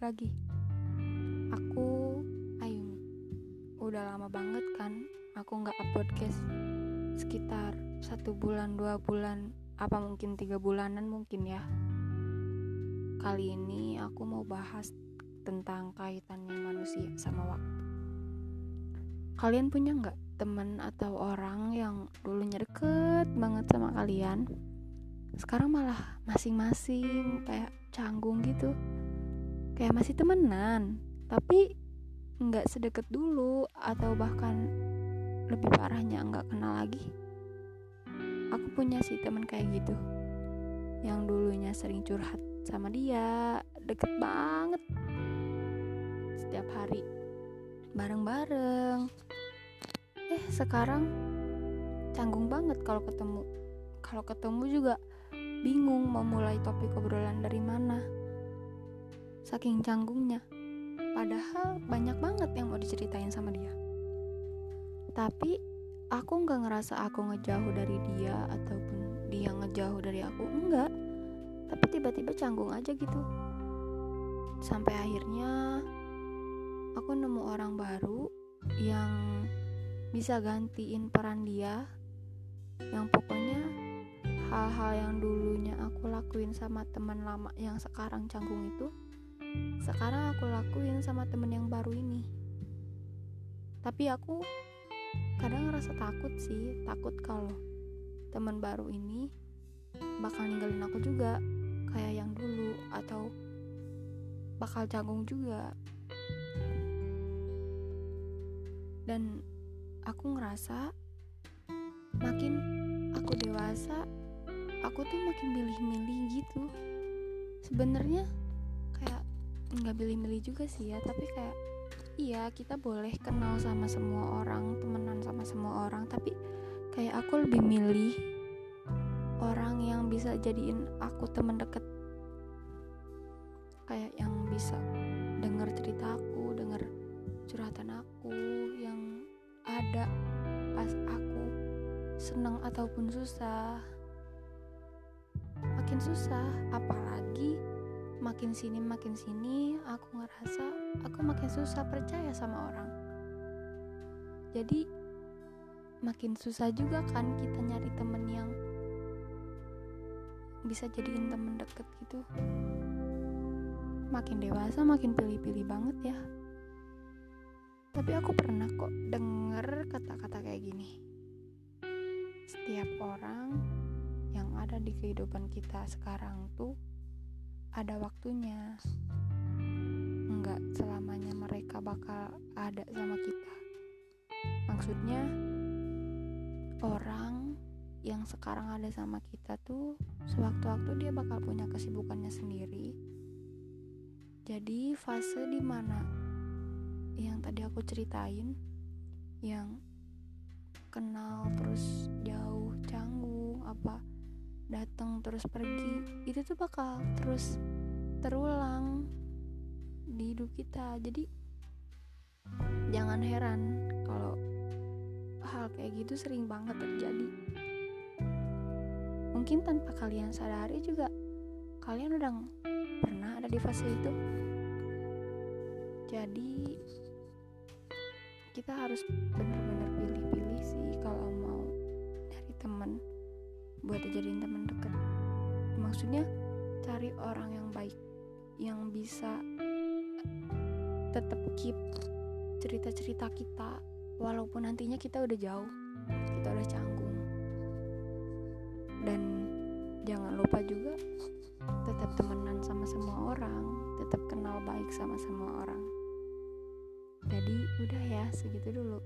lagi. Aku Ayumi Udah lama banget kan Aku nggak upload podcast Sekitar satu bulan, dua bulan Apa mungkin tiga bulanan mungkin ya. Kali ini aku mau bahas Tentang kaitannya manusia sama waktu. Kalian punya nggak teman atau orang yang dulunya deket banget sama kalian? Sekarang malah masing-masing kayak canggung gitu. Kayak masih temenan tapi nggak sedekat dulu atau bahkan lebih parahnya nggak kenal lagi. Aku punya sih teman kayak gitu yang dulunya sering curhat sama dia deket banget. Setiap hari bareng-bareng. Eh sekarang canggung banget kalau ketemu. Kalau ketemu juga bingung mau mulai topik obrolan dari mana. Saking canggungnya. Padahal banyak banget yang mau diceritain sama dia. Tapi aku nggak ngerasa aku ngejauh dari dia ataupun dia ngejauh dari aku enggak. Tapi tiba-tiba canggung aja gitu. Sampai akhirnya aku nemu orang baru yang bisa gantiin peran dia yang pokoknya hal-hal yang dulunya aku lakuin sama teman lama yang sekarang canggung itu sekarang aku lakuin sama temen yang baru ini. Tapi aku kadang ngerasa takut sih takut kalau teman baru ini bakal ninggalin aku juga kayak yang dulu atau bakal canggung juga. Dan aku ngerasa makin aku dewasa aku tuh makin milih-milih gitu. Sebenarnya kayak nggak milih-milih juga sih ya tapi kayak iya kita boleh kenal sama semua orang temenan sama semua orang tapi kayak aku lebih milih orang yang bisa jadiin aku temen deket. Kayak yang bisa denger ceritaku denger curhatan aku yang ada pas aku senang ataupun susah makin susah. Apalagi makin sini makin sini aku ngerasa aku makin susah percaya sama orang. Jadi makin susah juga kan kita nyari temen yang bisa jadiin temen deket gitu. Makin dewasa makin pilih-pilih banget ya. Tapi aku pernah kok denger di kehidupan kita sekarang tuh ada waktunya. Nggak selamanya mereka bakal ada sama kita. Maksudnya orang yang sekarang ada sama kita tuh sewaktu-waktu dia bakal punya kesibukannya sendiri. Jadi fase di mana yang tadi aku ceritain yang kenal terus jauh apa datang terus pergi itu tuh bakal terus terulang di hidup kita. Jadi jangan heran kalau hal kayak gitu sering banget terjadi. Mungkin tanpa kalian sadari juga kalian udah pernah ada di fase itu. Jadi kita harus benar-benar pilih-pilih sih kalau mau buat dijadiin teman dekat maksudnya cari orang yang baik yang bisa tetap keep cerita-cerita kita walaupun nantinya kita udah jauh kita udah canggung. Dan jangan lupa juga tetap temenan sama semua orang tetap kenal baik sama semua orang. Jadi udah ya segitu dulu